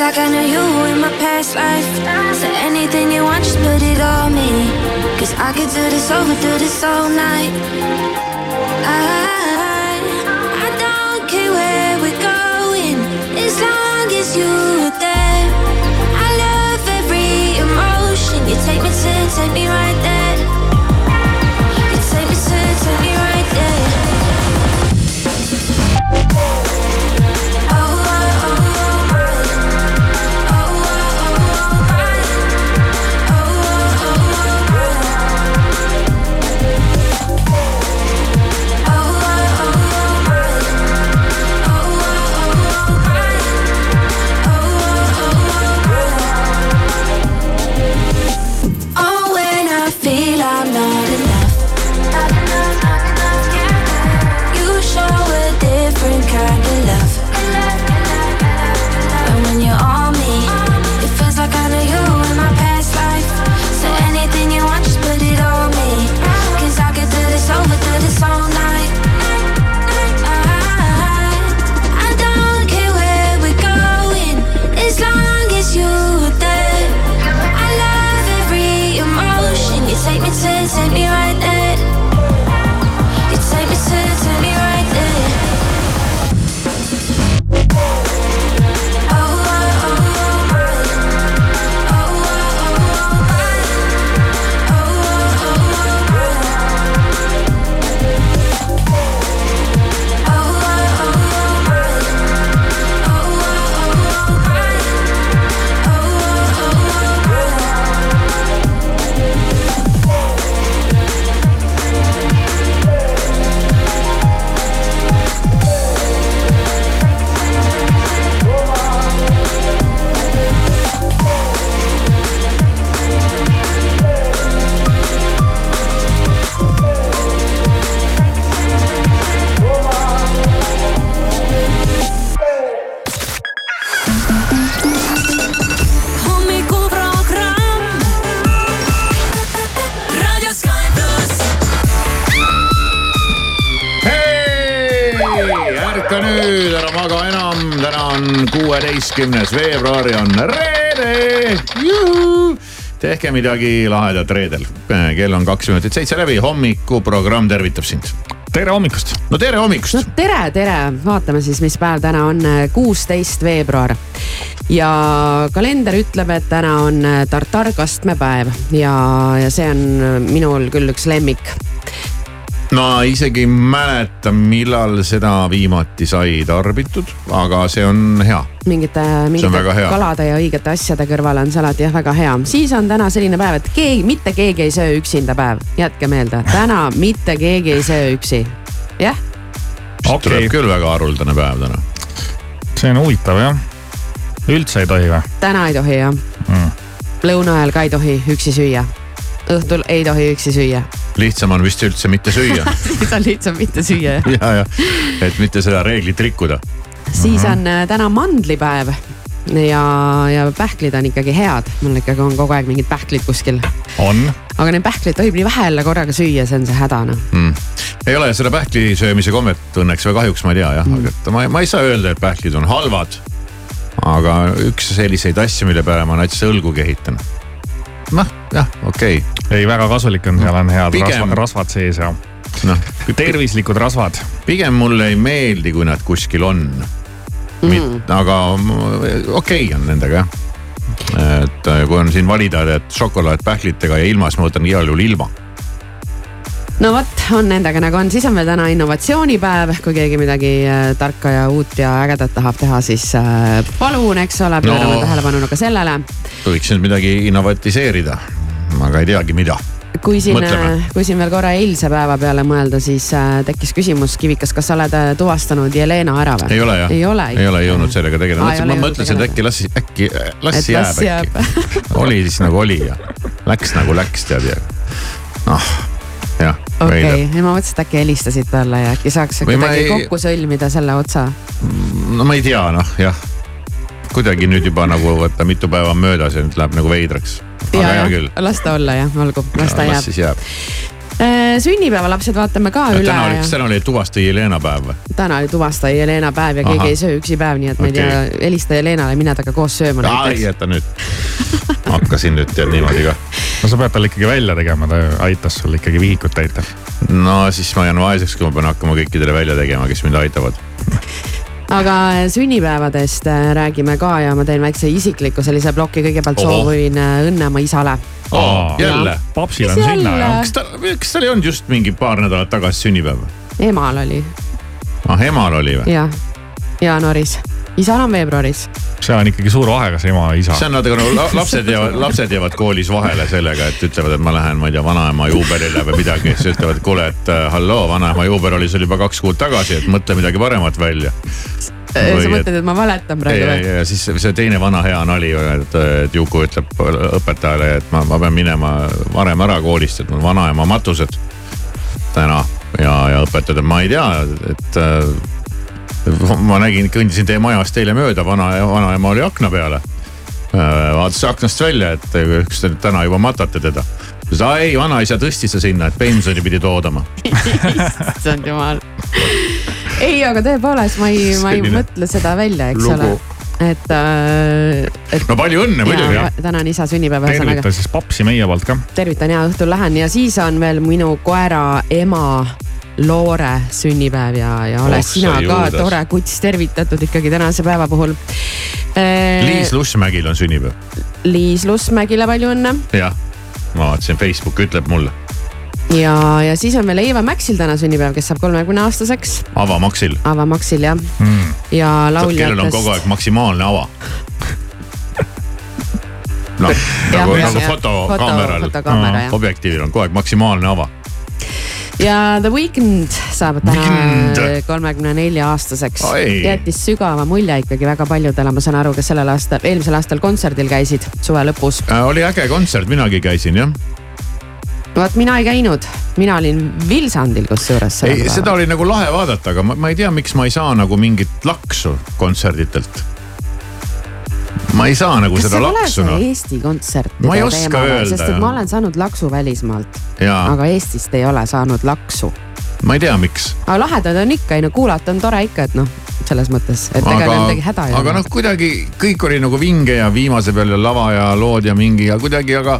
like I know you in my past life. So anything you want, just put it on me. Cause I could do this over, do this all night. I, I don't care where we're going, as long as you're there. I love every emotion. You take me to, take me right there. Kuueteistkümnes veebruar on reede. tehke midagi lahedat reedel, kell on kaks minutit seitse läbi, hommikuprogramm tervitab sind. tere hommikust. no tere hommikust no tere, tere, vaatame siis, mis päev täna on, kuusteist veebruar. ja kalender ütleb, et täna on tartarkastmepäev ja, ja see on minul küll üks lemmik. Ma isegi ei mäleta, millal seda viimati sai tarbitud, aga see on hea. mingite, mingite hea. kalade ja õigete asjade kõrval on see alati jah väga hea. siis on täna selline päev, et keegi, mitte keegi ei söö üksinda päev, jätke meelde, täna mitte keegi ei söö üksi. jah, okei tuleb okay., küll väga haruldane päev täna. see on huvitav jah. üldse ei tohi või täna ei tohi jah mm.? lõuna ajal ka ei tohi üksi süüa. õhtul ei tohi üksi süüa. Lihtsam on vist üldse mitte süüa siis on lihtsam mitte süüa jah. ja, ja, et mitte seda reeglit rikkuda. siis on äh, täna mandlipäev ja, ja pähklid on ikkagi head, mul ikkagi on kogu aeg mingid pähklid kuskil. on, aga neid pähkleid tohib nii vähe jälle korraga süüa, see on see häda noh. mm.. ei ole seda pähkli söömise kommet õnneks või kahjuks ma ei tea jah mm., aga et ma, ma ei saa öelda, et pähklid on halvad. aga üks selliseid asju, mille peale ma näiteks õlgu kehitan. noh, jah, okei okay., ei väga kasulik on, seal on head Pigem- rasvad, rasvad sees ja noh tervislikud rasvad. pigem mulle ei meeldi, kui nad kuskil on mm.. aga m- okei okay on nendega jah. et äh, kui on siin valida, et šokolaad pähklitega ja ilma, siis ma võtan igal juhul ilma. No vot, on nendega nagu on, siis on meil täna innovatsioonipäev, kui keegi midagi äh, tarka ja uut ja ägedat tahab teha, siis äh, palun, eks ole, pöörame No. tähelepanu ka sellele. võiks nüüd midagi innovatiseerida, aga ei teagi, mida. kui siin Mõtleme., kui siin veel korra eilse päeva peale mõelda, siis äh, tekkis küsimus, Kivikas, kas sa oled äh, tuvastanud Jelena ära või? ei ole jah, ei ole. ei ole jõudnud sellega tegeleda, mõtlesin, ma mõtlesin, et äkki las, äkki äh, las jääb äkki. oli siis nagu oli ja läks nagu läks tead ja noh. Okei okay., ja ma mõtlesin, et äkki helistasid talle ja äkki saaks kuidagi ei- kokku sõlmida selle otsa. no ma ei tea, noh jah. kuidagi nüüd juba nagu võtta mitu päeva on möödas ja nüüd läheb nagu veidraks. aga hea küll, las ta olla jah, olgu, las ta las jääb. jääb. sünnipäevalapsed vaatame ka üle täna oli, kas täna oli tuvasta Jelena päev või? täna oli tuvastaja Jelena päev ja keegi Ahah. ei söö üksi päev, nii et ma ei Okei. tea, helista Jelenale, mine temaga koos sööma ai, näiteks. jäta nüüd. hakkasin nüüd tead niimoodi ka. no sa pead talle ikkagi välja tegema, ta aitas sul ikkagi vihikut täita. no siis ma jään vaeseks, kui ma pean hakkama kõikidele välja tegema, kes mind aitavad. aga sünnipäevadest äh, räägime ka ja ma teen väikse isikliku sellise ploki, kõigepealt Ohoh. soovin äh, õnne oma isale. jälle? papsil on Mis sünna jälle? ja kas ta, kas tal ei olnud just mingi paar nädalat tagasi sünnipäev? emal oli ah, emal oli või? jah, jaanuaris, isal on veebruaris. see on ikkagi suur vahe, kas ema või isa see. on natuke nagu la- lapsed jäävad, lapsed jäävad koolis vahele sellega, et ütlevad, et ma lähen, ma ei tea, vanaema juubelile või midagi, siis ütlevad, et kuule, et äh, halloo, vanaema juubel oli sul juba kaks kuud tagasi, et mõtle midagi paremat välja. Sa mõtled, et ma valetan ja, praegu ja, või? ja siis see teine vana hea nali, et, et Juku ütleb õpetajale, et ma, ma pean minema varem ära koolist, et mul vanaema matused täna ja, ja õpetaja ütleb, ma ei tea, et äh, ma nägin, kõndisin teie majast eile mööda, vana, vanaema oli akna peale. vaatas aknast välja, et kas te täna juba matate teda. ta ütles, ei, vanaisa tõstis ta sinna, et pensioni pidi toodama. issand jumal. ei, aga tõepoolest, ma ei, ma ei Selline mõtle seda välja, eks lugu. ole. et äh,, et no palju õnne muidugi ja,. tänan isa sünnipäeva, tervita siis papsi meie poolt ka. tervitan ja õhtul lähen ja siis on veel minu koera ema Loore sünnipäev ja, ja ole Oh sina ka juudas. tore kuts tervitatud ikkagi tänase päeva puhul. Liis Lussmägil on sünnipäev. Liis Lussmägile palju õnne jah, ma vaatasin, Facebook ütleb mulle, ja, ja siis on veel Eva Maxil täna sünnipäev, kes saab kolmekümne aastaseks, avamaksil. Ava Maxil jah Mm. ja kellel on kogu lauljatest. aeg maksimaalne ava. noh, nagu, nagu fotokaameral Foto- fotokaamera, jah. objektiivil on kogu aeg maksimaalne ava. ja The Weeknd saab täna kolmekümne nelja aastaseks jättis sügava mulje ikkagi väga paljudele, ma saan aru, kes sellel aastal, eelmisel aastal kontserdil käisid suve lõpus. Äh, oli äge kontsert, minagi käisin jah. Vot mina ei käinud, mina olin Vilsandil kusjuures. ei, seda oli nagu lahe vaadata, aga ma, ma ei tea, miks ma ei saa nagu mingit laksu kontserditelt. ma ei saa nagu kas seda laksu see noh, Eesti kontsert? Ma ei oska öelda, sest et ma olen saanud laksu välismaalt, aga Eestist ei ole saanud laksu. Ma ei tea, miks. aga lahedad on ikka, ei no kuulata on tore ikka, et noh, selles mõttes, et ega neil midagi häda ei aga ole noh, kuidagi kõik oli nagu vinge ja viimase peal ja lava ja lood ja mingi ja kuidagi, aga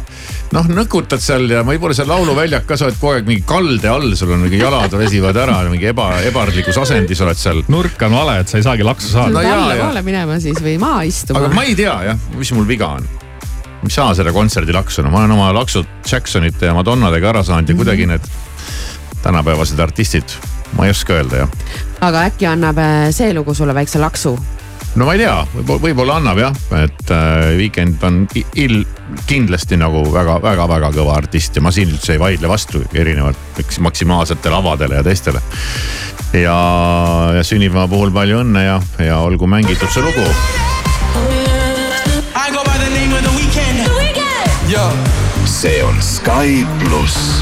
noh, nõkutad seal ja võib-olla seal lauluväljak ka, sa oled kogu aeg mingi kalde all, sul on mingi jalad väsivad ära, mingi eba, ebarlikus asendis oled seal. nurk on vale, et sa ei saagi laksu saada no jaa. allapoole minema siis või maha istuma aga. ma ei tea jah, mis mul viga on. ma ei saa seda kontserdi laksu, no ma olen oma laksud Jacksonite ja Madonnadega ära saanud ja kuidagi need tänapäevased artistid, ma ei oska öelda jah. aga äkki annab äh, see lugu sulle väikse laksu? no ma ei tea, võib-olla, võib-olla annab jah, et äh, Weekend on i- il- kindlasti nagu väga-väga-väga kõva artist ja ma siin üldse ei vaidle vastu, erinevalt eks maksimaalsetele avadele ja teistele. ja, ja sünnipäeva puhul palju õnne ja, ja olgu mängitud see lugu. I go by the name of the weekend. The weekend. Yo. see on Sky pluss.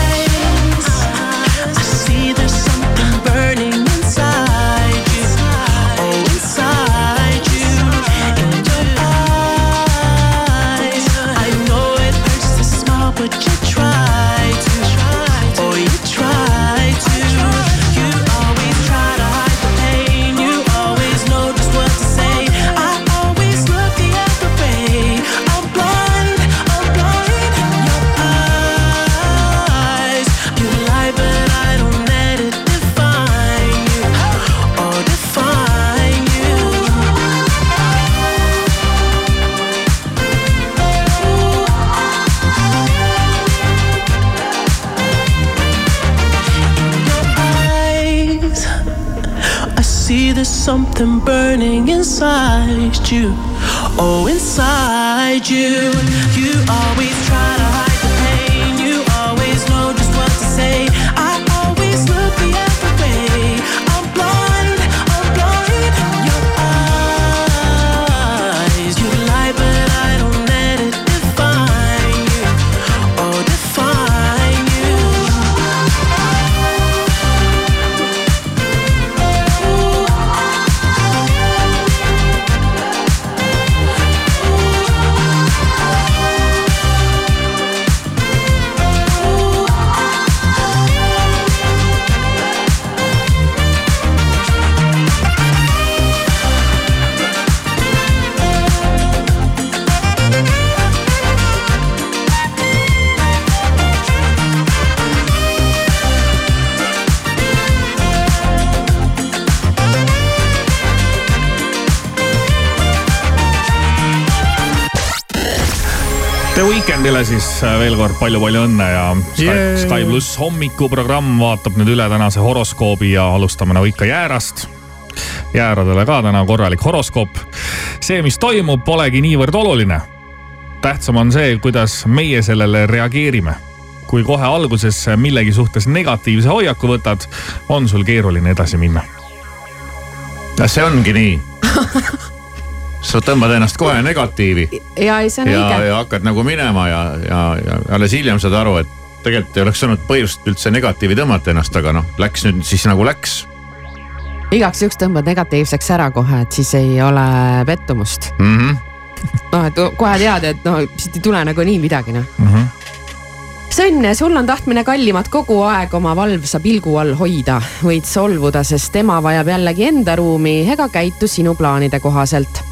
something burning inside you. Weekendile siis äh, veel kord palju-palju õnne ja Sky, Yay. Sky pluss hommikuprogramm vaatab nüüd üle tänase horoskoobi ja alustame nagu ikka jäärast. jääradele ka täna korralik horoskoop. see, mis toimub, polegi niivõrd oluline. tähtsam on see, kuidas meie sellele reageerime. kui kohe alguses millegi suhtes negatiivse hoiaku võtad, on sul keeruline edasi minna. see ongi nii? sa tõmbad ennast kohe negatiivi ja ei, see on ja, õige. ja hakkad nagu minema ja, ja, ja alles hiljem saad aru, et tegelikult ei oleks olnud põhjust üldse negatiivi tõmmata ennast, aga noh, läks nüüd siis nagu läks. igaks juhuks tõmbad negatiivseks ära kohe, et siis ei ole pettumust. Mm -hmm. noh, et kohe tead, et noh, siit ei tule nagunii midagi noh Mm -hmm. Sõnn, sul on tahtmine kallimat kogu aeg oma valvsa pilgu all hoida, võid solvuda, sest tema vajab jällegi enda ruumi ega käitu sinu plaanide kohaselt.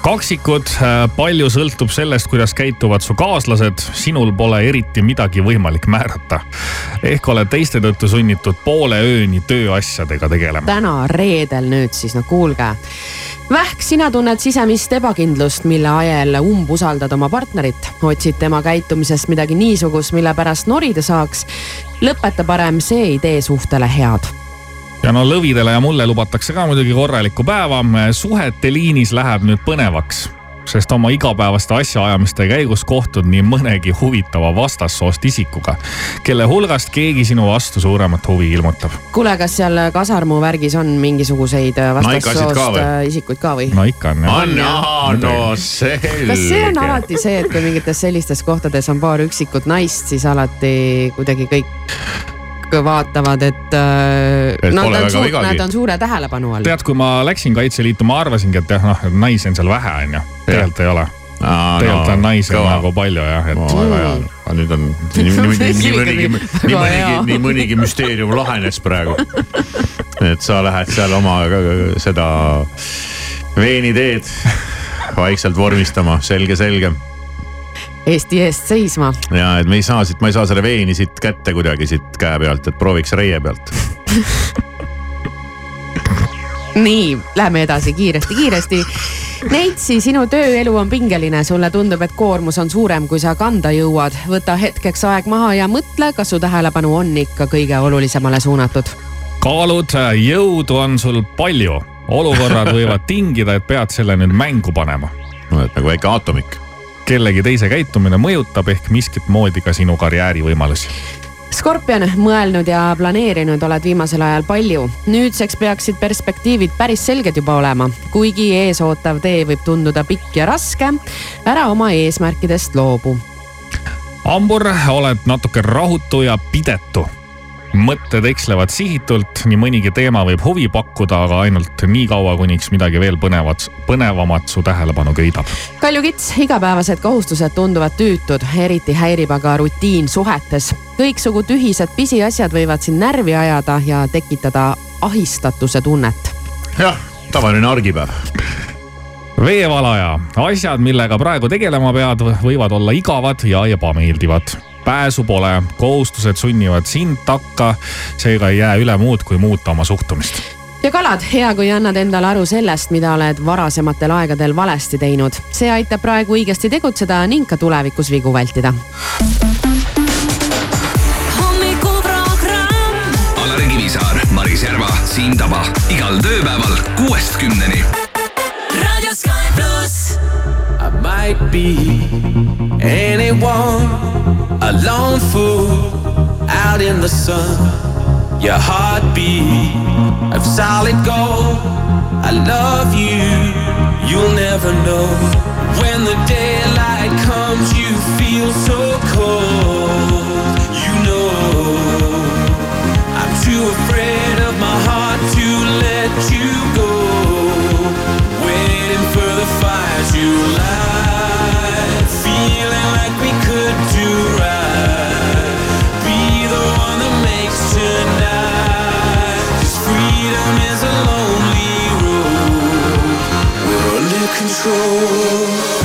kaksikud, palju sõltub sellest, kuidas käituvad su kaaslased, sinul pole eriti midagi võimalik määrata. ehk oled teiste tõttu sunnitud poole ööni tööasjadega tegelema. täna reedel nüüd siis, no kuulge. Vähk, sina tunned sisemist ebakindlust, mille ajel umbusaldad oma partnerit, otsid tema käitumisest midagi niisugust, mille pärast norida saaks. lõpeta parem, see ei tee suhtele head ja no lõvidele ja mulle lubatakse ka muidugi korralikku päeva. suhete liinis läheb nüüd põnevaks, sest oma igapäevaste asjaajamiste käigus kohtud nii mõnegi huvitava vastassoost isikuga, kelle hulgast keegi sinu vastu suuremat huvi ilmutab. kuule, kas seal Kasarmu värgis on mingisuguseid vastassoost või? äh, isikuid ka või? no ikka on jah. on jaa, no selge. kas see on alati see, et kui mingites sellistes kohtades on paar üksikut naist, siis alati kuidagi kõik vaatavad, et, äh, Et nad, on suur, nad on suure tähelepanu all. tead, kui ma läksin Kaitseliitu, ma arvasingi, et jah, noh, naisi on seal vähe, onju. tegelikult ei ole. tegelikult on naisi nagu palju jah, et no,. väga hea, aga nüüd on nii, nii, nii, nii mõnigi, nii mõnigi nii mõnigi müsteerium lahenes praegu. et sa lähed seal oma seda veeniteed vaikselt vormistama, selge, selge Eesti eest seisma. ja et me ei saa siit, ma ei saa selle veeni siit kätte kuidagi siit käe pealt, et prooviks reie pealt. nii, lähme edasi kiiresti-kiiresti. Neitsi, sinu tööelu on pingeline, sulle tundub, et koormus on suurem, kui sa kanda jõuad. võta hetkeks aeg maha ja mõtle, kas su tähelepanu on ikka kõige olulisemale suunatud. kaalud, jõudu on sul palju, olukorrad võivad tingida, et pead selle nüüd mängu panema. no et nagu väike aatomik. Kellegi teise käitumine mõjutab ehk miskit moodi ka sinu karjäärivõimalusi. Skorpion, mõelnud ja planeerinud oled viimasel ajal palju. nüüdseks peaksid perspektiivid päris selged juba olema, kuigi eesootav tee võib tunduda pikk ja raske. ära oma eesmärkidest loobu. hambur, oled natuke rahutu ja pidetu mõtted ekslevad sihitult, nii mõnigi teema võib huvi pakkuda, aga ainult nii kaua, kuniks midagi veel põnevat, põnevamat su tähelepanu köidab. Kalju Kits, igapäevased kohustused tunduvad tüütud, eriti häirib aga rutiin suhetes. kõiksugu tühised pisiasjad võivad sind närvi ajada ja tekitada ahistatuse tunnet. jah, tavaline argipäev veevalaja, asjad, millega praegu tegelema pead, võivad olla igavad ja ebameeldivad pääsu pole, kohustused sunnivad sind takka, seega ei jää üle muud, kui muuta oma suhtumist ja kalad, hea kui annad endale aru sellest, mida oled varasematel aegadel valesti teinud. see aitab praegu õigesti tegutseda ning ka tulevikus vigu vältida. Alari Kivisaar, Maris Järva, Siim Taba igal tööpäeval kuuest kümneni. raadio Sky pluss. I might be anyone, a lone fool out in the sun. Your heartbeat of solid gold. I love you, you'll never know. When the daylight comes, you feel so cold. You know, I'm too afraid of my heart to let you go. Waiting for the fires you light, feeling like we could do control.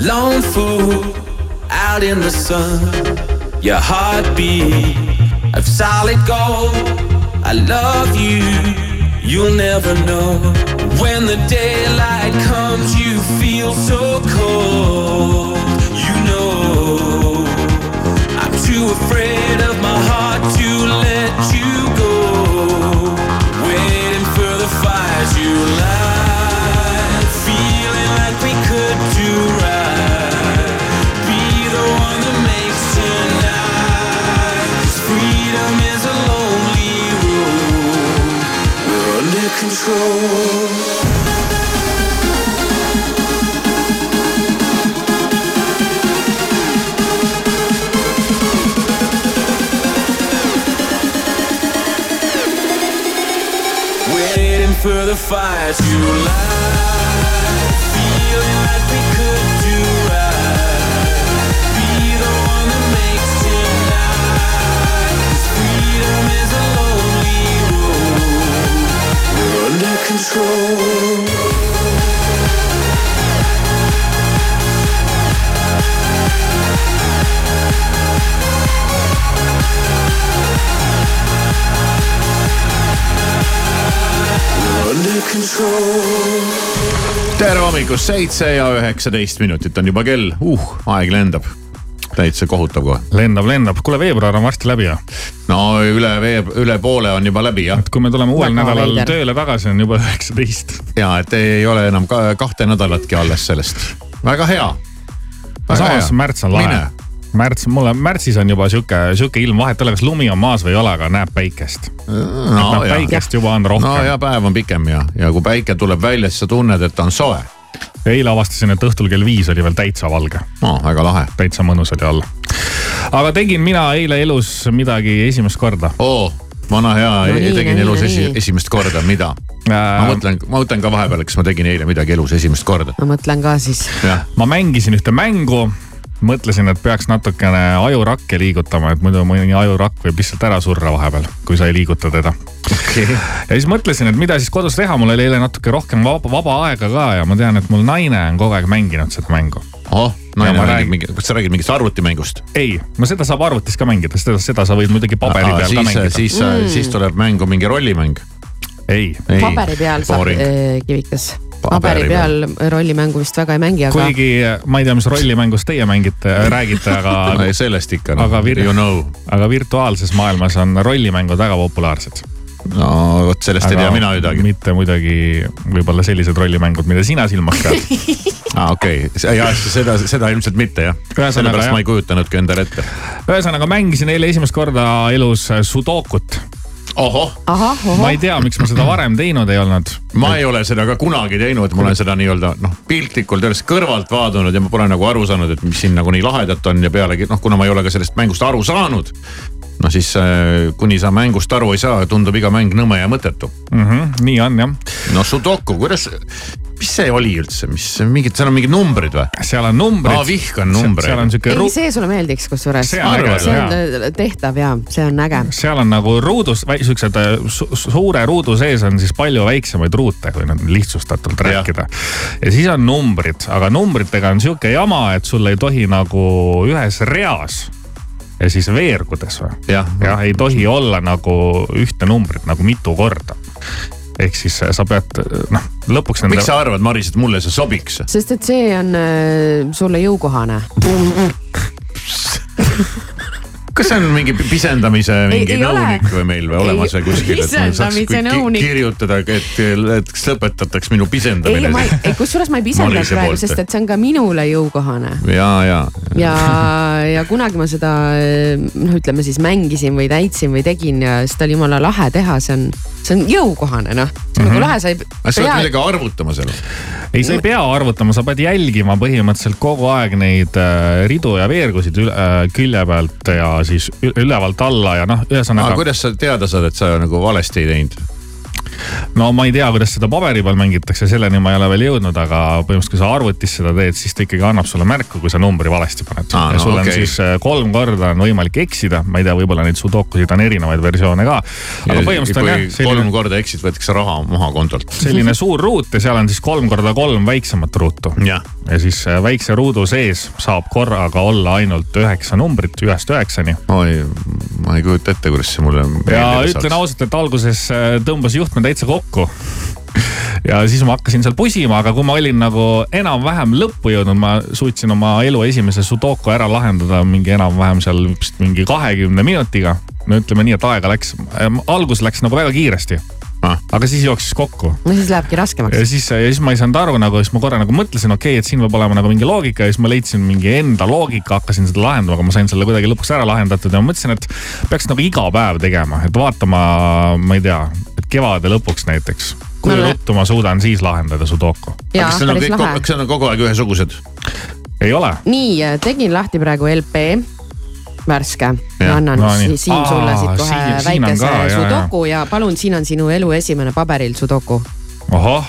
Lone fool out in the sun. Your heartbeat of solid gold. I love you, you'll never know. When the daylight comes, you feel so cold. Fires you light, feeling like we could do right. Be the one that makes tonight. 'Cause freedom is a lonely road. We're under control. Tere hommikust, seitse ja üheksateist minutit on juba kell, uh, aeg lendab. täitsa kohutav kohe. lendab, lendab, kuule veebruar on varsti läbi ju. no üle vee, üle poole on juba läbi jah. et kui me tuleme uuel Väga nädalal veider. tööle tagasi, on juba üheksateist. ja et ei ole enam ka, kahte nädalatki alles sellest. väga hea. samas märts on lahe. Märts, mulle märtsis on juba sihuke, sihuke ilm, vahet ei ole, kas lumi on maas või ei ole, aga näeb päikest. no, no, ja. päikest juba on rohkem no ja päev on pikem ja, ja kui päike tuleb välja, siis sa tunned, et ta on soe. eile avastasin, et õhtul kell viis oli veel täitsa valge, no väga lahe. täitsa mõnus oli olla. aga tegin mina eile elus midagi esimest korda oo, vana hea No nii, tegin no elus nii, esi, nii. esimest korda, mida? ma äh,. mõtlen, ma mõtlen ka vahepeal, kas ma tegin eile midagi elus esimest korda. ma mõtlen ka siis. ma mängisin ühte mängu mõtlesin, et peaks natukene ajurakke liigutama, et muidu mõni ajurakk võib lihtsalt ära surra vahepeal, kui sa ei liiguta teda. ja siis mõtlesin, et mida siis kodus teha, mul oli eile natuke rohkem vaba, vaba aega ka ja ma tean, et mul naine on kogu aeg mänginud seda mängu. oh, naine mängib räägin- mingi, kas sa räägid mingist arvutimängust? ei, no seda saab arvutis ka mängida, seda, seda sa võid muidugi paberi peal ka siis, mängida. siis mm., siis tuleb mängu mingi rollimäng. ei, paberi peal saab eh, kivikas. Paberi peal rollimängu vist väga ei mängi, aga kuigi ma ei tea, mis rollimängust teie mängite, räägite, aga sellest ikka, Aga vir- you know. aga virtuaalses maailmas on rollimängud väga populaarsed. no vot sellest ei tea mina midagi. mitte muidugi võib-olla sellised rollimängud, mida sina silmas pead. aa, okei okay., jah, seda, seda ilmselt mitte jah. Sellepärast ma ei kujutanudki endale ette. ühesõnaga mängisin eile esimest korda elus Sudokut. ohoh, ahah, ma ohoh ei, tea, miks ma seda varem teinud ei olnud. ma ei ole seda ka kunagi teinud, ma olen seda nii-öelda noh, piltlikult öeldes kõrvalt vaadanud ja ma pole nagu aru saanud, et mis siin nagu nii lahedat on ja pealegi noh, kuna ma ei ole ka sellest mängust aru saanud no siis äh, kuni sa mängust aru ei saa, tundub iga mäng nõme ja mõttetu. Mm -hmm, nii on jah, no Sudoku, kuidas, mis see oli üldse, mis mingid, seal on mingid numbrid või? seal on numbrid. Aa, vihkan numbreid. seal on sihuke ei see sulle meeldiks kusjuures. See on see on eh, tehtav ja see on äge. seal on nagu ruudus, siuksed äh, su suure ruudu sees on siis palju väiksemaid ruute, kui nüüd lihtsustatult Jah. rääkida. ja siis on numbrid, aga numbritega on sihuke jama, et sul ei tohi nagu ühes reas ja siis veergudes või jah, jah, ei tohi olla nagu ühte numbrit nagu mitu korda. Ehk siis sa pead noh, lõpuks miks sa arvad, Maris, et mulle see sobiks? sest et see on äh, sulle jõukohane. kas see on mingi pisendamise mingi ei ole. nõunik või meil või olemas või kuskil, et ma saaks ki- kirjutada, et, et kas lõpetataks minu ei, pisendamine ma ei, ei kusjuures ma ei Marise praegu, sest et see on ka minule jõukohane ja, ja, ja, ja kunagi ma seda noh, ütleme siis mängisin või täitsin või tegin ja seda oli jumala lahe teha, see on, see on jõukohane noh, see on nagu lahe, sa ei aga sa pead pea. midagi arvutama seal. ei, sa ei pea arvutama, sa pead jälgima põhimõtteliselt kogu aeg neid äh, ridu ja veergusid üle, äh, külje pealt ja siis ülevalt alla ja noh, aga ühesõnaga. kuidas sa teada saad, et sa nagu valesti ei teinud? No ma ei tea, kuidas seda paberi peal mängitakse, selleni ma ei ole veel jõudnud, aga põhimõtteliselt, kui sa arvutis seda teed, siis ta ikkagi annab sulle märku, kui sa numbri valesti paned ja no sul on okei. siis äh, kolm korda on võimalik eksida, ma ei tea, võib-olla neid sudokusid on erinevaid versioone ka. aga põhimõtteliselt on jah selline kolm, korda eksid, võetakse raha maha kontolt. selline suur ruut ja seal on siis kolm korda kolm väiksemat ruutu. ja siis äh, väikse ruudu sees saab korraga olla ainult üheksa numbrit ühest üheksani. oi, ma ei kujuta ette, kuidas see mulle. ja ütlen ausalt, et alguses äh, tõmbas juhtme täitsa kokku. ja siis ma hakkasin seal pusima, aga kui ma olin nagu enam-vähem lõppu jõudnud, ma suutsin oma elu esimese sudoku ära lahendada mingi enam-vähem seal vist mingi kahekümne minutiga. no ütleme nii, et aega läks, algus läks nagu väga kiiresti, aga siis jooksis kokku no siis lähebki raskemaks ja. siis, ja siis ma ei saanud aru nagu, siis ma korra nagu mõtlesin, okei okay,, et siin peab olema nagu mingi loogika ja siis ma leidsin mingi enda loogika, hakkasin seda lahendama, aga ma sain selle kuidagi lõpuks ära lahendatud ja ma mõtlesin, et peaks nagu iga päev tegema, et vaatama, ma ei tea, et kevade lõpuks näiteks. kui No, ruttu ma suudan siis lahendada sudoku? kas need on kõik, kas need on kogu aeg ühesugused? ei ole? nii, tegin lahti praegu LP, värske ja annan no no, nii. siin sulle Aa, siit kohe siin- siin väikese jaa, sudoku ja palun, siin on sinu elu esimene paberil sudoku. ohoh,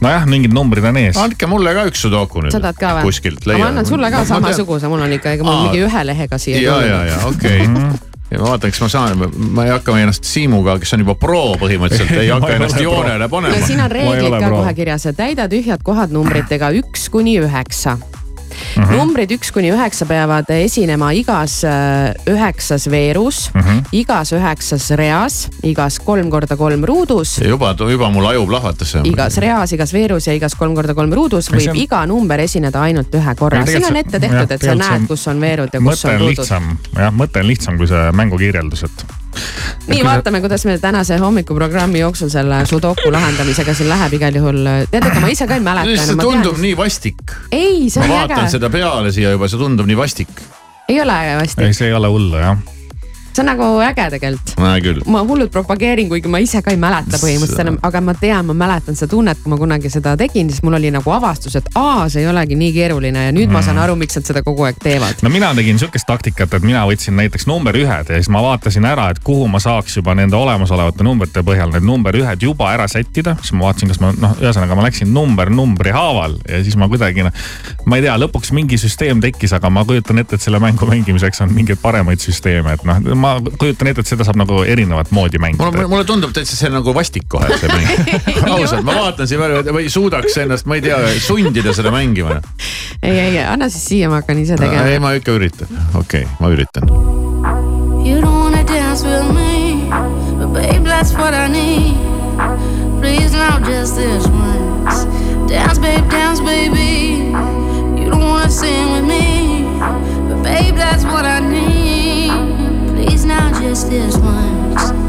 nojah, mingid numbrid on ees. andke mulle ka üks sudoku nüüd. sa tahad ka või? kuskilt ma annan sulle ka No, samasuguse, mul on ikka, ega mul mingi ühe lehega siia ja, ja, ja okei Mhm. okay. ja ma vaatan, kas ma saan, ma ei hakka ennast Siimuga, kes on juba pro põhimõtteliselt, ei hakka ennast joonele no panema. siin on reeglid ka kohe kirjas, täida tühjad kohad numbritega üks kuni üheksa. Mhm. numbrid üks kuni üheksa peavad esinema igas äh, üheksas veerus mm. -hmm. igas üheksas reas, igas kolm korda kolm ruudus, juba, juba mul aju plahvatas. igas reas, igas veerus ja igas kolm korda kolm ruudus võib on- iga number esineda ainult ühe korra. Siin on ette tehtud, et sa näed kus on veerud ja kus on ruudud. lihtsam, jah, mõte on lihtsam kui see mängu kirjeldus, et nii, vaatame, kuidas meil tänase hommikuprogrammi jooksul selle sudoku lahendamisega siin läheb igal juhul. tead, ega ma ise ka ei mäleta see ma tundub tean. nii vastik. ei, see ma on vaatan äge, seda peale siia juba, see tundub nii vastik. ei ole hästi ei, see ei ole hullu jah. See on nagu äge tegelikult ma hullult propageerin, kuigi ma ise ka ei mäleta põhimõtteliselt enam, aga ma tean, ma mäletan seda tunnet, kui ma kunagi seda tegin, siis mul oli nagu avastus, et aa, see ei olegi nii keeruline ja nüüd mm. ma saan aru, miks nad seda kogu aeg teevad. no mina tegin sihukest taktikat, et mina võtsin näiteks number ühed ja siis ma vaatasin ära, et kuhu ma saaks juba nende olemasolevate numbrite põhjal need number ühed juba ära sättida. siis ma vaatasin, kas ma noh, ühesõnaga ma läksin number numbri haaval ja siis ma kuidagi noh, ma ei tea, lõpuks mingi süsteem tekkis, aga ma kujutan ette, et selle mängu mängimiseks on mingeid paremaid süsteeme, et noh, ma kujutan ette, et seda saab nagu erinevat moodi mulle, mängida. mulle tundub täitsa see nagu vastik kohe see mäng. ausalt, ma vaatan siin peale või suudaks ennast, ma ei tea, sundida seda mängima. ei, ei, anna siis siia, ma hakkan ise ei, tegema. ma ikka üritan, okei okay,, ma üritan. You don't wanna dance with me, but babe, that's what I need. Please now, just this once. Dance, babe, dance, baby. You don't wanna sing with me, but babe, that's what I just this once.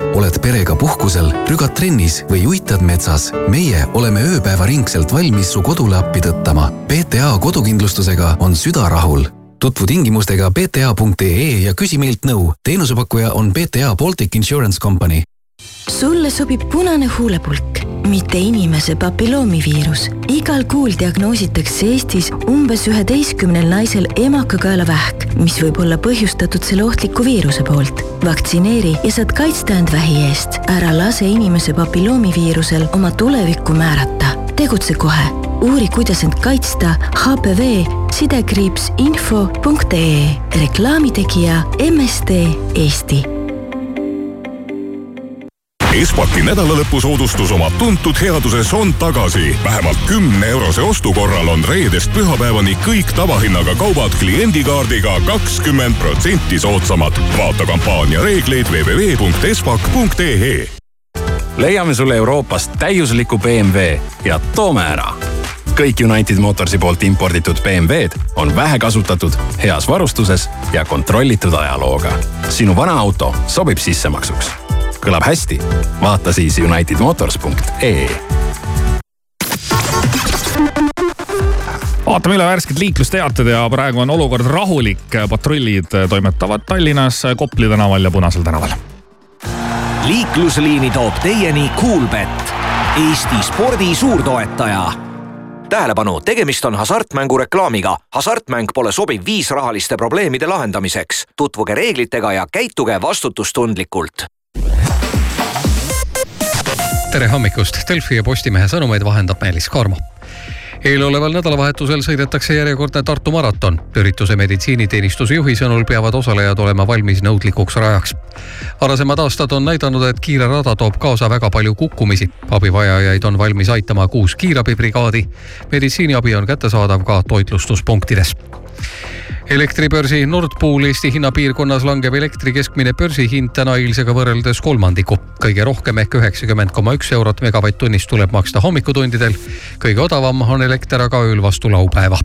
Autoroolis, oled perega puhkusel, rügad trennis või uitad metsas. meie oleme ööpäevaringselt valmis su kodule appi tõttama. PTA kodukindlustusega on süda rahul. tutvu tingimustega pta.ee ja küsi meilt nõu. teenusepakkuja on PTA Baltic Insurance Company sulle sobib punane huulepulk, mitte inimese papilloomiviirus. igal kuul diagnoositakse Eestis umbes üheteistkümnel naisel emakakaelavähk, mis võib olla põhjustatud selle ohtliku viiruse poolt. vaktsineeri ja saad kaitsta end vähi eest. ära lase inimese papilloomiviirusel oma tulevikku määrata. tegutse kohe. uuri, kuidas end kaitsta HPV sidekriips info.ee. reklaamitegija MSD Eesti Espaki nädalalõpusoodustus oma tuntud headuses on tagasi. vähemalt kümne eurose ostu korral on reedest pühapäevani kõik tavahinnaga kaubad kliendikaardiga kakskümmend protsenti soodsamad. vaata kampaania reegleid www.espak.ee leiame sulle Euroopast täiusliku BMW ja toome ära. kõik United Motorsi poolt imporditud BMW-d on vähekasutatud, heas varustuses ja kontrollitud ajalooga. sinu vana auto sobib sissemaksuks. Kõlab hästi? vaata siis unitedmotors.ee vaatame üle värsked liiklusteated ja praegu on olukord rahulik. patrullid toimetavad Tallinnas Kopli tänaval ja Punasel tänaval. liiklusliini toob teieni Kuulbett, Eesti spordi suurtoetaja tähelepanu, tegemist on hasartmängureklaamiga. hasartmäng pole sobiv viis rahaliste probleemide lahendamiseks. tutvuge reeglitega ja käituge vastutustundlikult. Tere hommikust, Delfi ja Postimehe sõnumeid vahendab Meelis Karmo eeloleval nädalavahetusel sõidetakse järjekordne Tartu maraton. ürituse meditsiiniteenistuse juhi sõnul peavad osalejad olema valmis nõudlikuks rajaks. varasemad aastad on näidanud, et kiire rada toob kaasa väga palju kukkumisi. abivajajaid on valmis aitama kuus kiirabibrigaadi. meditsiiniabi on kättesaadav ka toitlustuspunktides elektribörsi Nord Pool Eesti hinnapiirkonnas langeb elektri keskmine börsihind täna eilsega võrreldes kolmandiku. kõige rohkem ehk üheksakümmend koma üks eurot megavatt-tunnist tuleb maksta hommikutundidel. kõige odavam on elekter aga ööl vastu laupäeva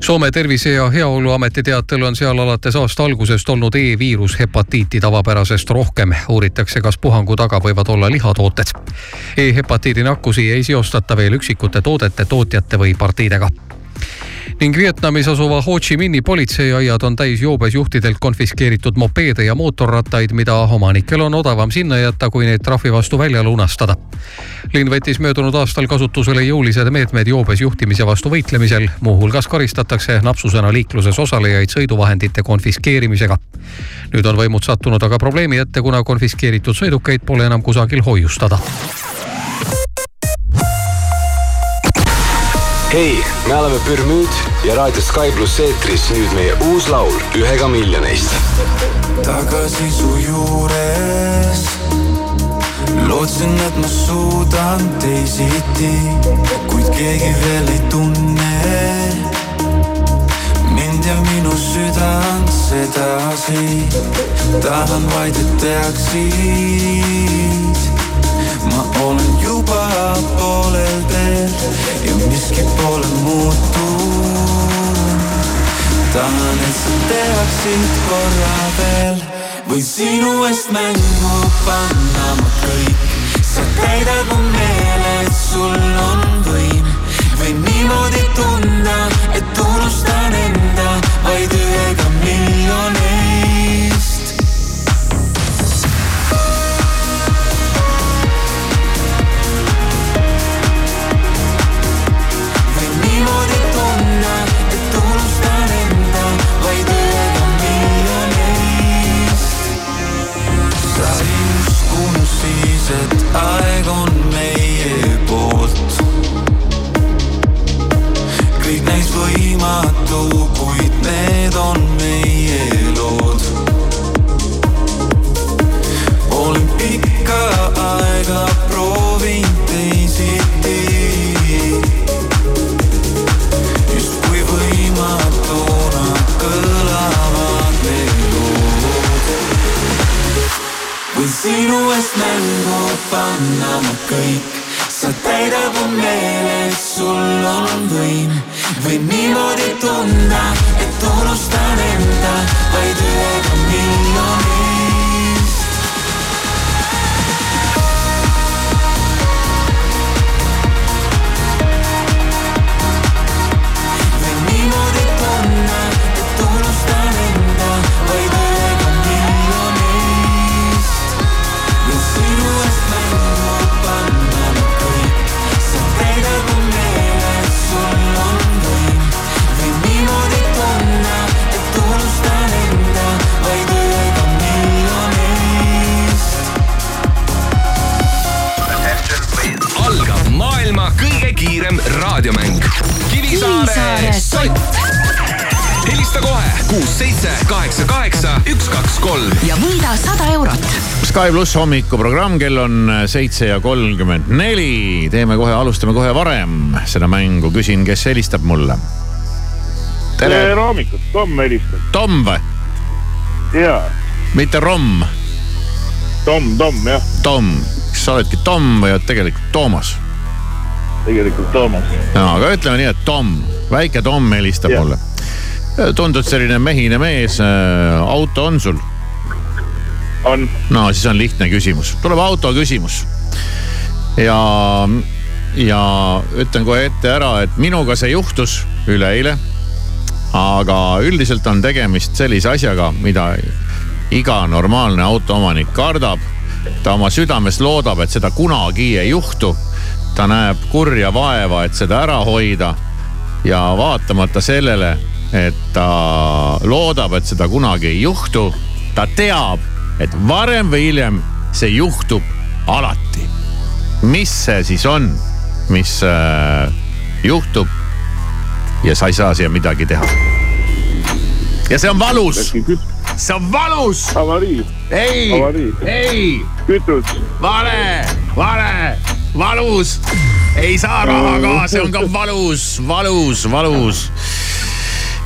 Soome Tervise ja Heaoluameti teatel on seal alates aasta algusest olnud E-viirus hepatiiti tavapärasest rohkem. uuritakse, kas puhangu taga võivad olla lihatooted e. E-hepatiidi nakkusi ei seostata veel üksikute toodete, tootjate või partiidega ning Vietnamis asuva Ho Chi Minhi politseiaiad on täis joobes juhtidelt konfiskeeritud mopeede ja mootorrattaid, mida omanikel on odavam sinna jätta, kui neid trahvi vastu välja lunastada. linn võttis möödunud aastal kasutusele jõulised meetmed joobes juhtimise vastu võitlemisel, muuhulgas karistatakse napsusena liikluses osalejaid sõiduvahendite konfiskeerimisega. nüüd on võimud sattunud aga probleemi ette, kuna konfiskeeritud sõidukeid pole enam kusagil hoiustada hei, me oleme Pürmüüd ja raadio Sky pluss eetris nüüd meie uus laul ühega miljonist. tagasi su juures lootsin, et ma suudan teisiti, kuid keegi veel ei tunne mind ja minu südant sedasi. tahan vaid, et teaksid ma olen juba poolel teel ja miski pole muutunud. tahan, et sa teaksid korra veel või sinu eest mängu panna ma kõik. sa täidad mu meele, et sul on võim või niimoodi tunda, pluss hommikuprogramm, kell on seitse ja kolmkümmend neli. teeme kohe, alustame kohe varem seda mängu, küsin, kes helistab mulle. tere, tere hommikut, Tom helistab. Tom või? jaa. mitte Romm? Tom, Tom jah. Tom, kas sa oledki Tom või oled tegelikult Toomas? tegelikult Toomas. no aga ütleme nii, et Tom, väike Tom helistab ja. mulle. tundud selline mehine mees, auto on sul? On. no siis on lihtne küsimus, tuleb auto küsimus. ja, ja ütlen kohe ette ära, et minuga see juhtus üleeile aga üldiselt on tegemist sellise asjaga, mida iga normaalne autoomanik kardab. ta oma südames loodab, et seda kunagi ei juhtu. ta näeb kurja vaeva, et seda ära hoida. ja vaatamata sellele, et ta loodab, et seda kunagi ei juhtu, ta teab, et varem või hiljem see juhtub alati. mis see siis on, mis äh, juhtub ja sa ei saa siia midagi teha. ja see on valus. see on valus. ei, ei. kütus. vale, vale, valus. ei saa raha ka, see on ka valus, valus, valus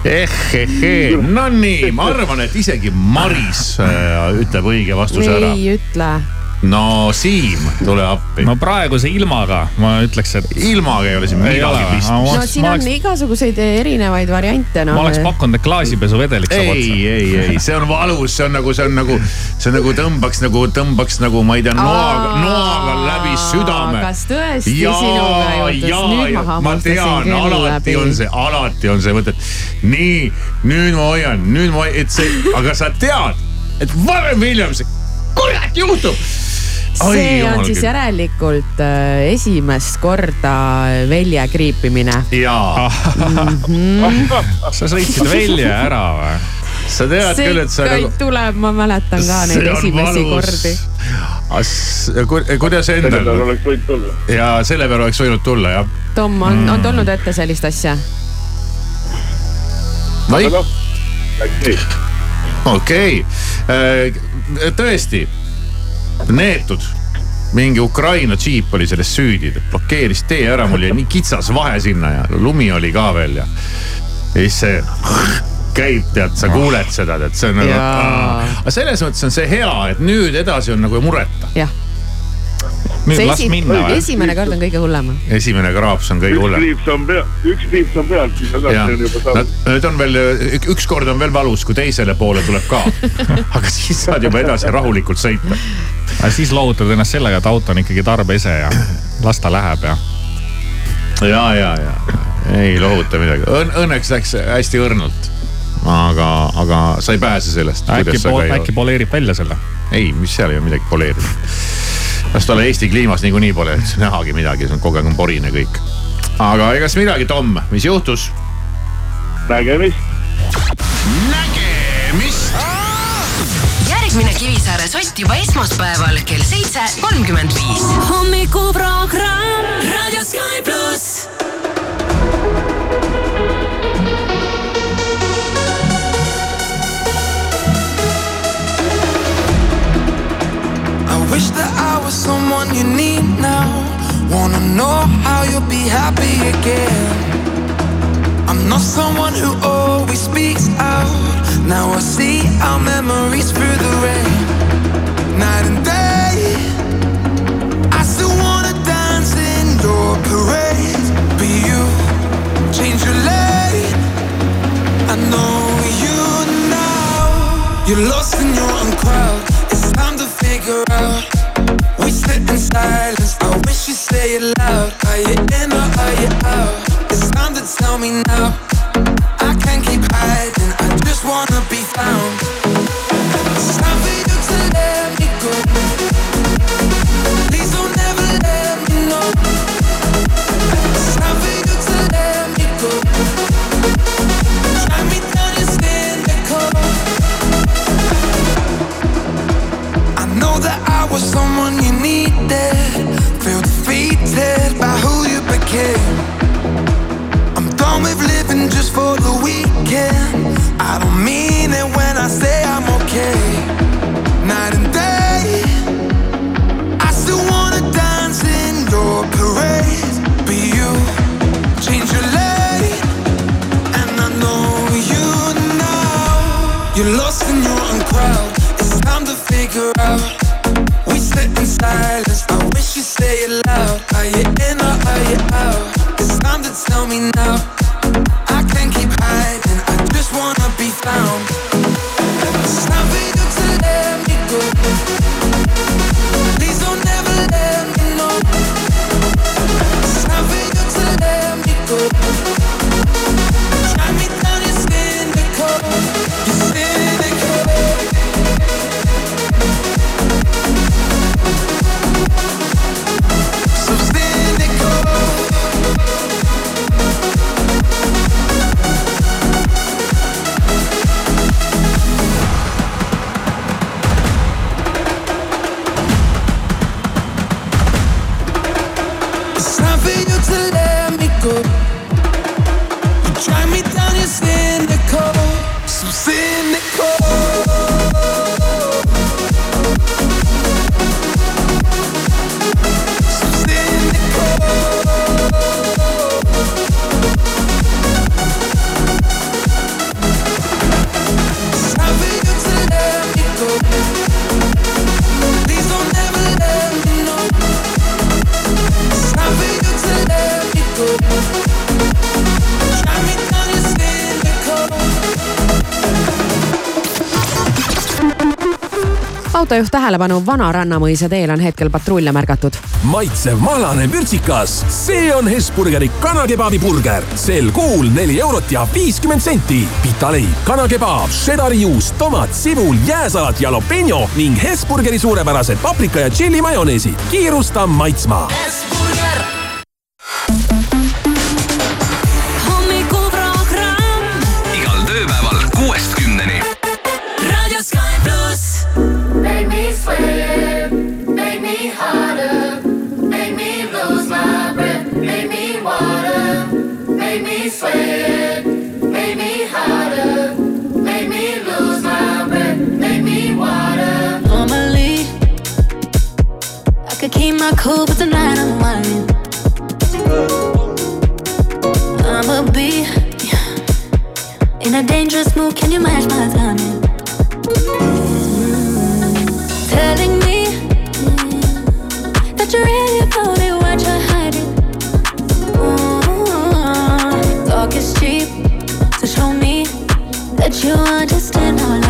ehhehee, no nii, ma arvan, et isegi Maris äh, ütleb õige vastuse ära. ei ütle no Siim, tule appi. no praeguse ilmaga ma ütleks, et. ilmaga ei ole siin midagi pistmist. no siin on oleks... igasuguseid erinevaid variante no.. ma oleks pakkunud, et klaasipesuvedelik saab otsa. ei, ei, ei, see on valus, see on nagu, see on nagu, see on nagu tõmbaks nagu, tõmbaks nagu ma ei tea, noaga, noaga läbi südame. kas tõesti ja, sinuga juhtus? nüüd ma hammustasin küll alati läbi. on see, alati on see mõte, et nii, nüüd ma hoian, nüüd ma, et see, aga sa tead, et varem või hiljem see kurat juhtub see Ai, on siis küll. järelikult äh, esimest korda välja kriipimine. jaa mm. -hmm. sa sõitsid välja ära või? sa tead see küll, et sa nagu. tuleb, ma mäletan ka neid esimesi kordi. kuidas endal? selle peale oleks võinud tulla. ja selle peale oleks võinud tulla, jah. Tom, on mm., on tulnud ette sellist asja? Vai? noh, okei okay., tõesti neetud mingi Ukraina džiip oli selles süüdi, blokeeris tee ära, mul jäi nii kitsas vahe sinna ja lumi oli ka veel ja. ja siis see käib, tead, sa kuuled seda, tead, see on nagu. aga selles mõttes on see hea, et nüüd edasi on nagu mureta. jah nüüd las minna või? esimene kord on kõige hullem. esimene kraaps on kõige hullem. üks kriips on pea, üks kriips on peal, siis on juba saanud. nüüd on veel, üks kord on veel valus, kui teisele poole tuleb ka. aga siis saad juba edasi rahulikult sõita. aga siis lohutad ennast sellega, et auto on ikkagi tarbeese ja las ta läheb ja. ja, ja, ja ei lohuta midagi Õn,, õnneks läks hästi õrnalt. aga, aga sa ei pääse sellest. äkki, äkki poleerib välja selle? Ei, mis seal ei ole midagi poleerida las ta ole Eesti kliimas niikuinii pole nähagi midagi, see on kogu aeg on porine kõik. aga egas midagi, Tom, mis juhtus? nägemist. nägemist. järgmine Kivisaare sott juba esmaspäeval kell seitse kolmkümmend viis. hommikuprogramm Raadio Sky pluss. Wish that I was someone you need now. Wanna know how you'll be happy again. I'm not someone who always speaks out. Now I see our memories through the rain. Night and day. I still wanna dance in your parade. But you change your lane. I know you now. You're lost in your own crowd. Figure out. We sit in silence. I wish you'd say it loud. Are you in or are you out? It's time to tell me now. I can't keep hiding. Was someone you needed. Feel defeated by who you became. I'm done with living just for the weekend. I don't mean it when I say I'm okay. Tähelepanu, Vana Rannamõisa teel on hetkel patrulle märgatud. maitsev mahlane vürtsikas, see on Hesburgeri kanakebabi burger. sel kuul neli eurot ja viiskümmend senti. pitaleib, kanakebaab, šedari juust, tomat, sibul, jääsalat, jalapeno ning Hesburgeri suurepärased paprika ja tšilli majoneesid. kiirusta maitsma. Could keep my cool, but tonight I'm whining. I'ma be in a dangerous mood. Can you match my timing? Mm-hmm. Telling me that you're really about it, what you're hiding. Ooh, Talk is cheap, so show me that you understand how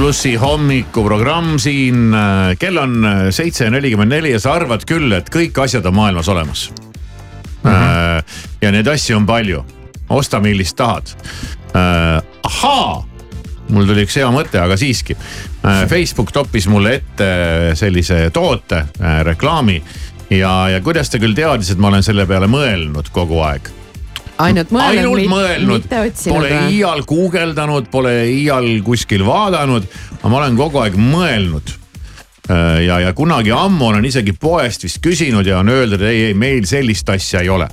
plussi hommikuprogramm siin, kell on seitse nelikümmend neli ja sa arvad küll, et kõik asjad on maailmas olemas mm. -hmm. ja neid asju on palju, osta millist tahad. ahaa, mul tuli üks hea mõte, aga siiski. Facebook toppis mulle ette sellise toote reklaami ja, ja kuidas ta küll teadis, et ma olen selle peale mõelnud kogu aeg ainult mõelnud, ainult mõelnud, pole iial guugeldanud, pole iial kuskil vaadanud, aga ma olen kogu aeg mõelnud. ja, ja kunagi ammu olen isegi poest vist küsinud ja on öeldud, ei, ei meil sellist asja ei ole.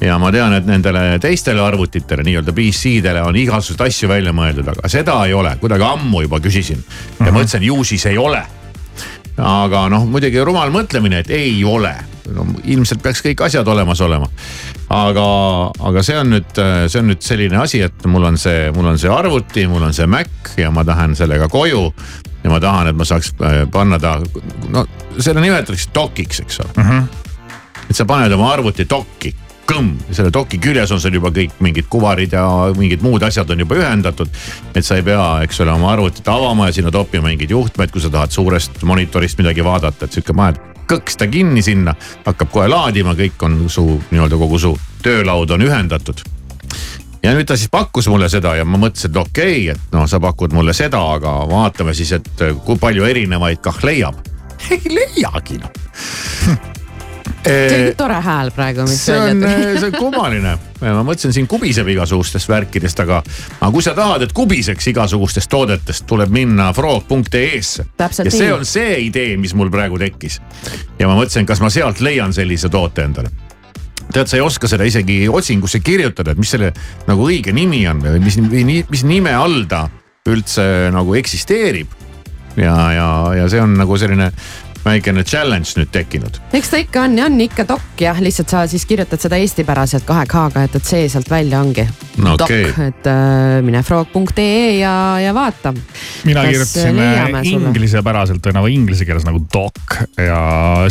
ja ma tean, et nendele teistele arvutitele, nii-öelda PC-dele on igasuguseid asju välja mõeldud, aga seda ei ole, kuidagi ammu juba küsisin ja mõtlesin, ju siis ei ole. Aga noh, muidugi rumal mõtlemine, et ei ole no ilmselt peaks kõik asjad olemas olema. aga, aga see on nüüd, see on nüüd selline asi, et mul on see, mul on see arvuti, mul on see Mac ja ma tahan sellega koju. ja ma tahan, et ma saaks äh, panna ta, no selle nimetatakse dokiks, eks ole mm. -hmm. et sa paned oma arvuti dokki kõmm, selle doki küljes on sul juba kõik mingid kuvarid ja mingid muud asjad on juba ühendatud. et sa ei pea, eks ole, oma arvutit avama ja sinna toppima mingeid juhtmeid, kui sa tahad suurest monitorist midagi vaadata, et sihuke paned kõks ta kinni sinna, hakkab kohe laadima, kõik on su nii-öelda kogu su töölaud on ühendatud ja nüüd ta siis pakkus mulle seda ja ma mõtlesin, et okei okay,, et noh, sa pakud mulle seda, aga vaatame siis, et kui palju erinevaid kah leiab. ei leiagi noh on tore hääl praegu, see on, tuli. see on kummaline. ma mõtlesin, siin kubiseb igasugustest värkidest, aga, aga kui sa tahad, et kubiseks igasugustest toodetest, tuleb minna frog.ee-sse. ja Täpselt see nii. on see idee, mis mul praegu tekkis. ja ma mõtlesin, kas ma sealt leian sellise toote endale tead, sa ei oska seda isegi otsingusse kirjutada, et mis selle nagu õige nimi on või mis, mis nime all ta üldse nagu eksisteerib. ja, ja, ja see on nagu selline väikene challenge nüüd tekkinud. eks ta ikka on ja on ikka dok jah, lihtsalt sa siis kirjutad seda eestipäraselt kahe K-ga, et, et see sealt välja ongi. No okei. dok, et äh, mine frog.ee ja, ja vaata. mina kirjutasin äh, inglisepäraselt või nagu inglise keeles nagu doc ja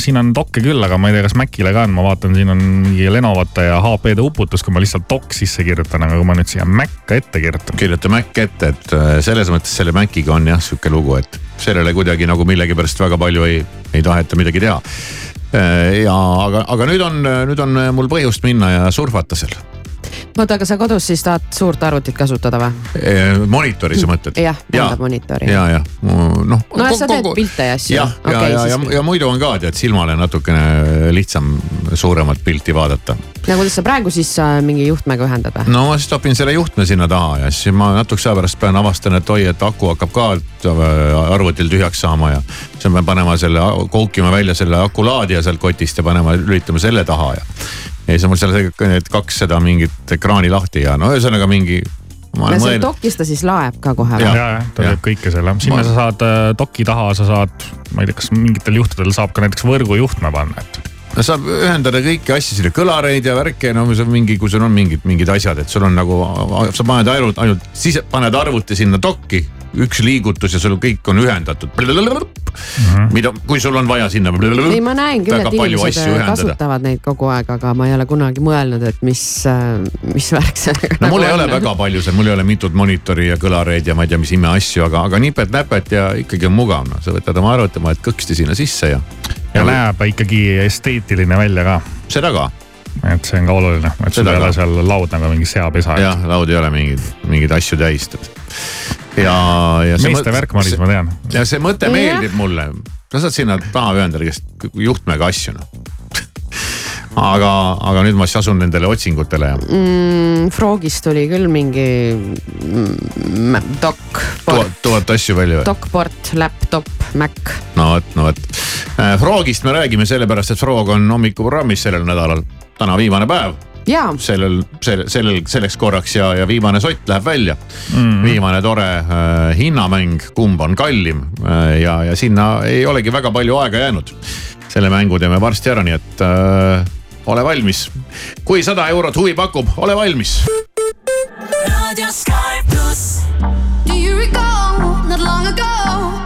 siin on doc'e küll, aga ma ei tea, kas Macile ka on, ma vaatan, siin on mingi Lenovate ja HP-de uputus, kui ma lihtsalt doc sisse kirjutan, aga kui ma nüüd siia Mac ette kirjutan. kirjuta Mac ette, et äh, selles mõttes selle Maciga on jah sihuke lugu, et sellele kuidagi nagu millegipärast väga palju ei, ei taheta midagi teha. ja aga, aga nüüd on, nüüd on mul põhjust minna ja surfata seal. oota, aga sa kodus siis tahad suurt arvutit kasutada või? monitori sa mõtled? jah, tähendab monitori. ja, ja noh. no sa teed pilte ja asju. jah, ja, ja, ja, ja, ja muidu on ka tead silmale natukene lihtsam suuremat pilti vaadata. No kuidas sa praegu siis äh, mingi juhtmega ühendad või? no ma siis topin selle juhtme sinna taha ja siis ma natukese aja pärast pean avastan, et oi, et aku hakkab ka äh, arvutil tühjaks saama ja. siis ma pean panema selle, koukima välja selle akulaadija sealt kotist ja panema, lülitama selle taha ja. ja siis on mul seal need kaks seda mingit ekraani lahti ja no ühesõnaga mingi. no seal dokis ta siis laeb ka kohe ja, või? ja, ta teeb kõike selle, sinna sa saad äh, doki taha, sa saad, ma ei tea, kas mingitel juhtudel saab ka näiteks võrgujuhtme panna, et no saab ühendada kõiki asju sinna, kõlareid ja värke, no see on mingi, kui sul on mingid, mingid asjad, et sul on nagu, sa paned ainult, ainult sise, paned arvuti sinna dokki. Üks liigutus ja sul kõik on ühendatud. mida, kui sul on vaja sinna. ei, ma näen küll, väga et palju inimesed äh, kasutavad neid kogu aeg, aga ma ei ole kunagi mõelnud, et mis, mis värk sellega no mul ei ole väga palju seal, mul ei ole mitut monitori ja kõlareid ja ma ei tea, mis imeasju, aga, aga nipet-näpet ja ikkagi on mugav, noh, sa võtad oma arvuti, paned kõksti sinna sisse ja. ja näeb ikkagi esteetiline välja ka. seda ka. et see on ka oluline, et sul ei ole seal laud nagu mingi seapesa. jah, laud ei ole mingeid, mingeid asju täis. Ja, ja. see meeste värk, Maris, ma tean. ja see mõte meeldib mulle, sa saad sinna taha ühendada käest juhtmega asju noh. aga, aga nüüd ma siis asun nendele otsingutele ja mm, Frogist tuli küll mingi mm, dok, tuhat, tuhat asju välja või? dokport, laptop, Mac. no vot, no vot. Frogist me räägime sellepärast, et Frog on hommikuprogrammis sellel nädalal, täna viimane päev sellel, sellel, sellel, selleks korraks ja, ja viimane sott läheb välja mm.. viimane tore äh, hinnamäng, kumb on kallim äh, ja, ja sinna ei olegi väga palju aega jäänud. selle mängu teeme varsti ära, nii et äh, ole valmis. kui sada eurot huvi pakub, ole valmis. Radio Sky pluss. Do you recall not long ago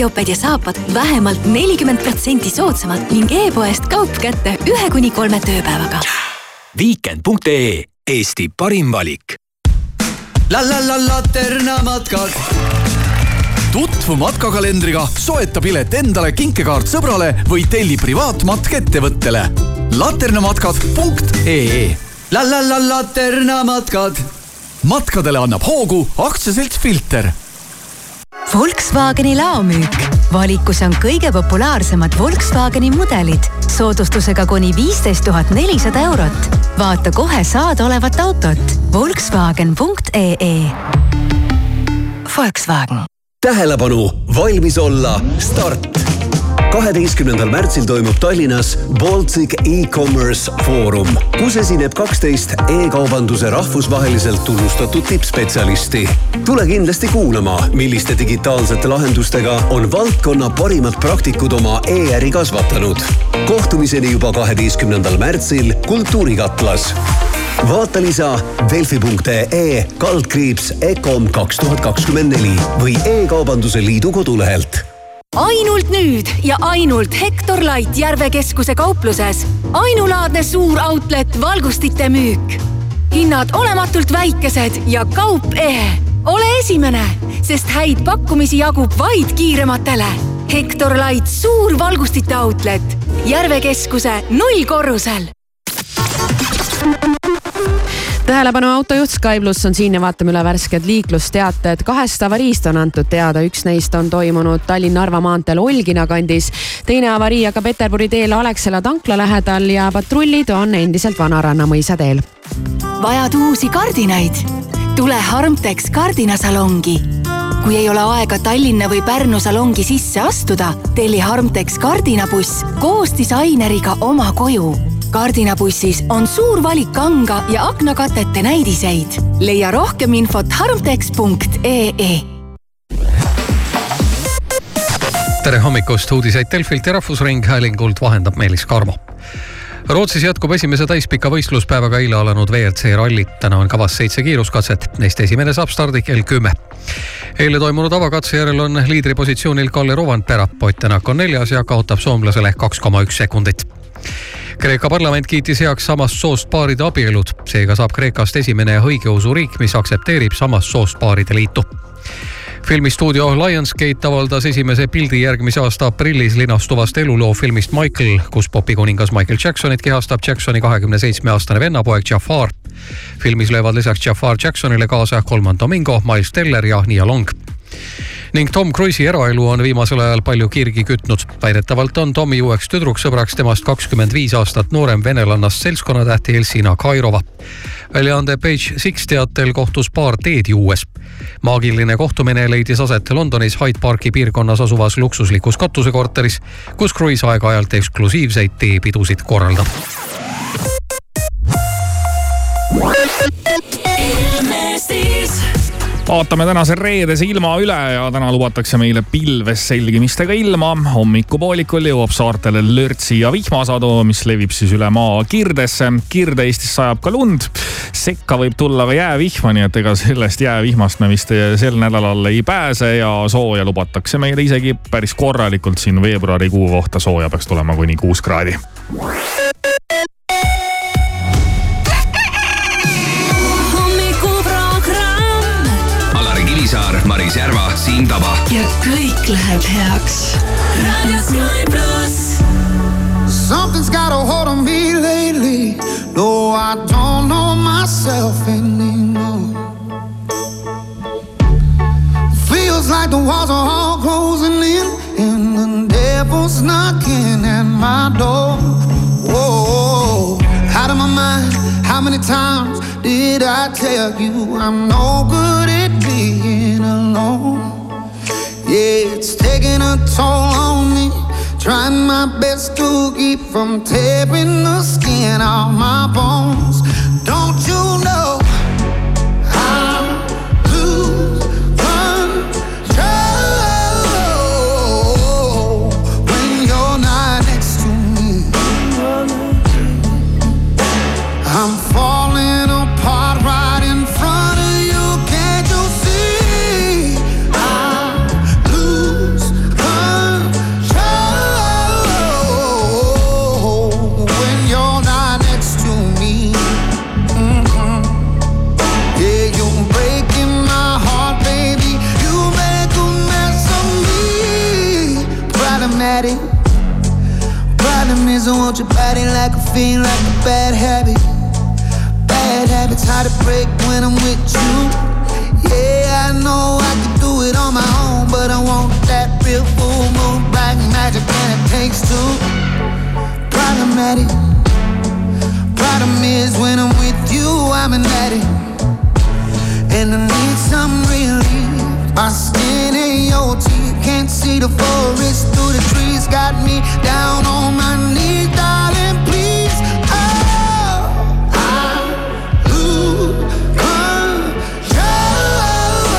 talvejoped ja saapad vähemalt nelikümmend protsenti soodsamalt ning e-poest kaup kätte ühe kuni kolme tööpäevaga. Weekend.ee, Eesti parim valik. la la la Laterna matkad. tutvu matkakalendriga, soeta pilet endale, kinkekaart sõbrale või telli privaatmatk ettevõttele. laternamatkad.ee la la la Laterna matkad. matkadele annab hoogu aktsiaselts Filter Volkswageni laomüük. valikus on kõige populaarsemad Volkswageni mudelid soodustusega kuni viisteist tuhat nelisada eurot. vaata kohe saadaolevat autot Volkswagen.ee. Volkswagen. tähelepanu, valmis olla, start. Kaheteistkümnendal märtsil toimub Tallinnas Baltic e-commerce foorum, kus esineb kaksteist e-kaubanduse rahvusvaheliselt tunnustatud tippspetsialisti. tule kindlasti kuulama, milliste digitaalsete lahendustega on valdkonna parimad praktikud oma e-äri kasvatanud. kohtumiseni juba kaheteistkümnendal märtsil Kultuurikatlas vaata lisa delfi.ee kaldkriips EKOM kaks tuhat kakskümmend neli või E-kaubanduse Liidu kodulehelt ainult nüüd ja ainult Hektor Light Järve keskuse kaupluses. ainulaadne suur outlet valgustite müük. hinnad olematult väikesed ja kaup ehe. ole esimene, sest häid pakkumisi jagub vaid kiirematele. Hektor Light suur valgustite outlet Järve keskuse nullkorrusel tähelepanu, autojuht Sky pluss on siin ja vaatame üle värsked liiklusteated. kahest avariist on antud teada, üks neist on toimunud Tallinna-Narva maanteel Olgina kandis, teine avarii aga Peterburi teel Alexela tankla lähedal ja patrullid on endiselt Vanaranna mõisa teel. vajad uusi kardinaid? tule Harmtex kardinasalongi. kui ei ole aega Tallinna või Pärnu salongi sisse astuda, telli Harmtex kardinabuss koos disaineriga oma koju. Kardinabussis on suur valik kanga ja aknakatete näidiseid. leia rohkem infot harmtex.ee tere hommikust, uudiseid Delfilt ja Rahvusringhäälingult vahendab Meelis Karmo Rootsis jätkub esimese täispika võistluspäevaga eile alanud WRC ralli. täna on kavas seitse kiiruskatset, neist esimene saab stardi kell kümme. eile toimunud avakatse järel on liidripositsioonil Kalle Rovanpera, Ott Tänak on neljas ja kaotab soomlasele kaks koma üks sekundit. Kreeka parlament kiitis heaks samast soost paaride abielud, seega saab Kreekast esimene õigeusu riik, mis aktsepteerib samast soost paaride liitu. Filmistuudio Lionsgate avaldas esimese pildi järgmise aasta aprillis linastuvast eluloo filmist Michael, kus popikuningas Michael Jacksonit kehastab Jacksoni kahekümne seitsme aastane vennapoeg Jafar. filmis löövad lisaks Jafar Jacksonile kaasa Colman Domingo, Miles Teller ja Nia Long ning Tom Cruise'i eraelu on viimasel ajal palju kirgi kütnud. väidetavalt on Tomi uueks tüdruksõbraks temast kakskümmend viis aastat noorem venelannast seltskonnatähti Elsina Kairova. väljaande Page Six teatel kohtus paar teed juues. maagiline kohtumine leidis aset Londonis Hyde Parki piirkonnas asuvas luksuslikus katusekorteris, kus Cruise aeg-ajalt eksklusiivseid teepidusid korraldab Ilmestis vaatame tänase reedese ilma üle ja täna lubatakse meile pilves selgimistega ilma. hommikupoolikul jõuab saartele lörtsi ja vihmasadu, mis levib siis üle maa Kirdesse. Kirde-Eestis sajab ka lund. sekka võib tulla ka jäävihma, nii et ega sellest jäävihmast me vist sel nädalal ei pääse ja sooja lubatakse meile isegi päris korralikult siin veebruarikuu kohta sooja peaks tulema kuni kuus kraadi. Kivisaar, Maris Järva, Siim Taba. ja kõik läheb heaks. raadio Sky pluss. Something's got a hold on me lately. No, I don't know myself anymore. Feels like the walls are all closing in, and the devil's knocking at my door. Whoa, out of my mind. How many times did I tell you I'm no good taking a toll on me. Trying my best to keep from tearing the skin off my bones. Want your body like a fiend, like a bad habit. Bad habits hard to break when I'm with you. Yeah, I know I can do it on my own, but I want that real full moon black magic, and it takes two. Problematic. Problem is when I'm with you, I'm an addict, and I need some relief. My skin ain't your teeth, can't see the forest through the trees. Got me down on my knees, darling.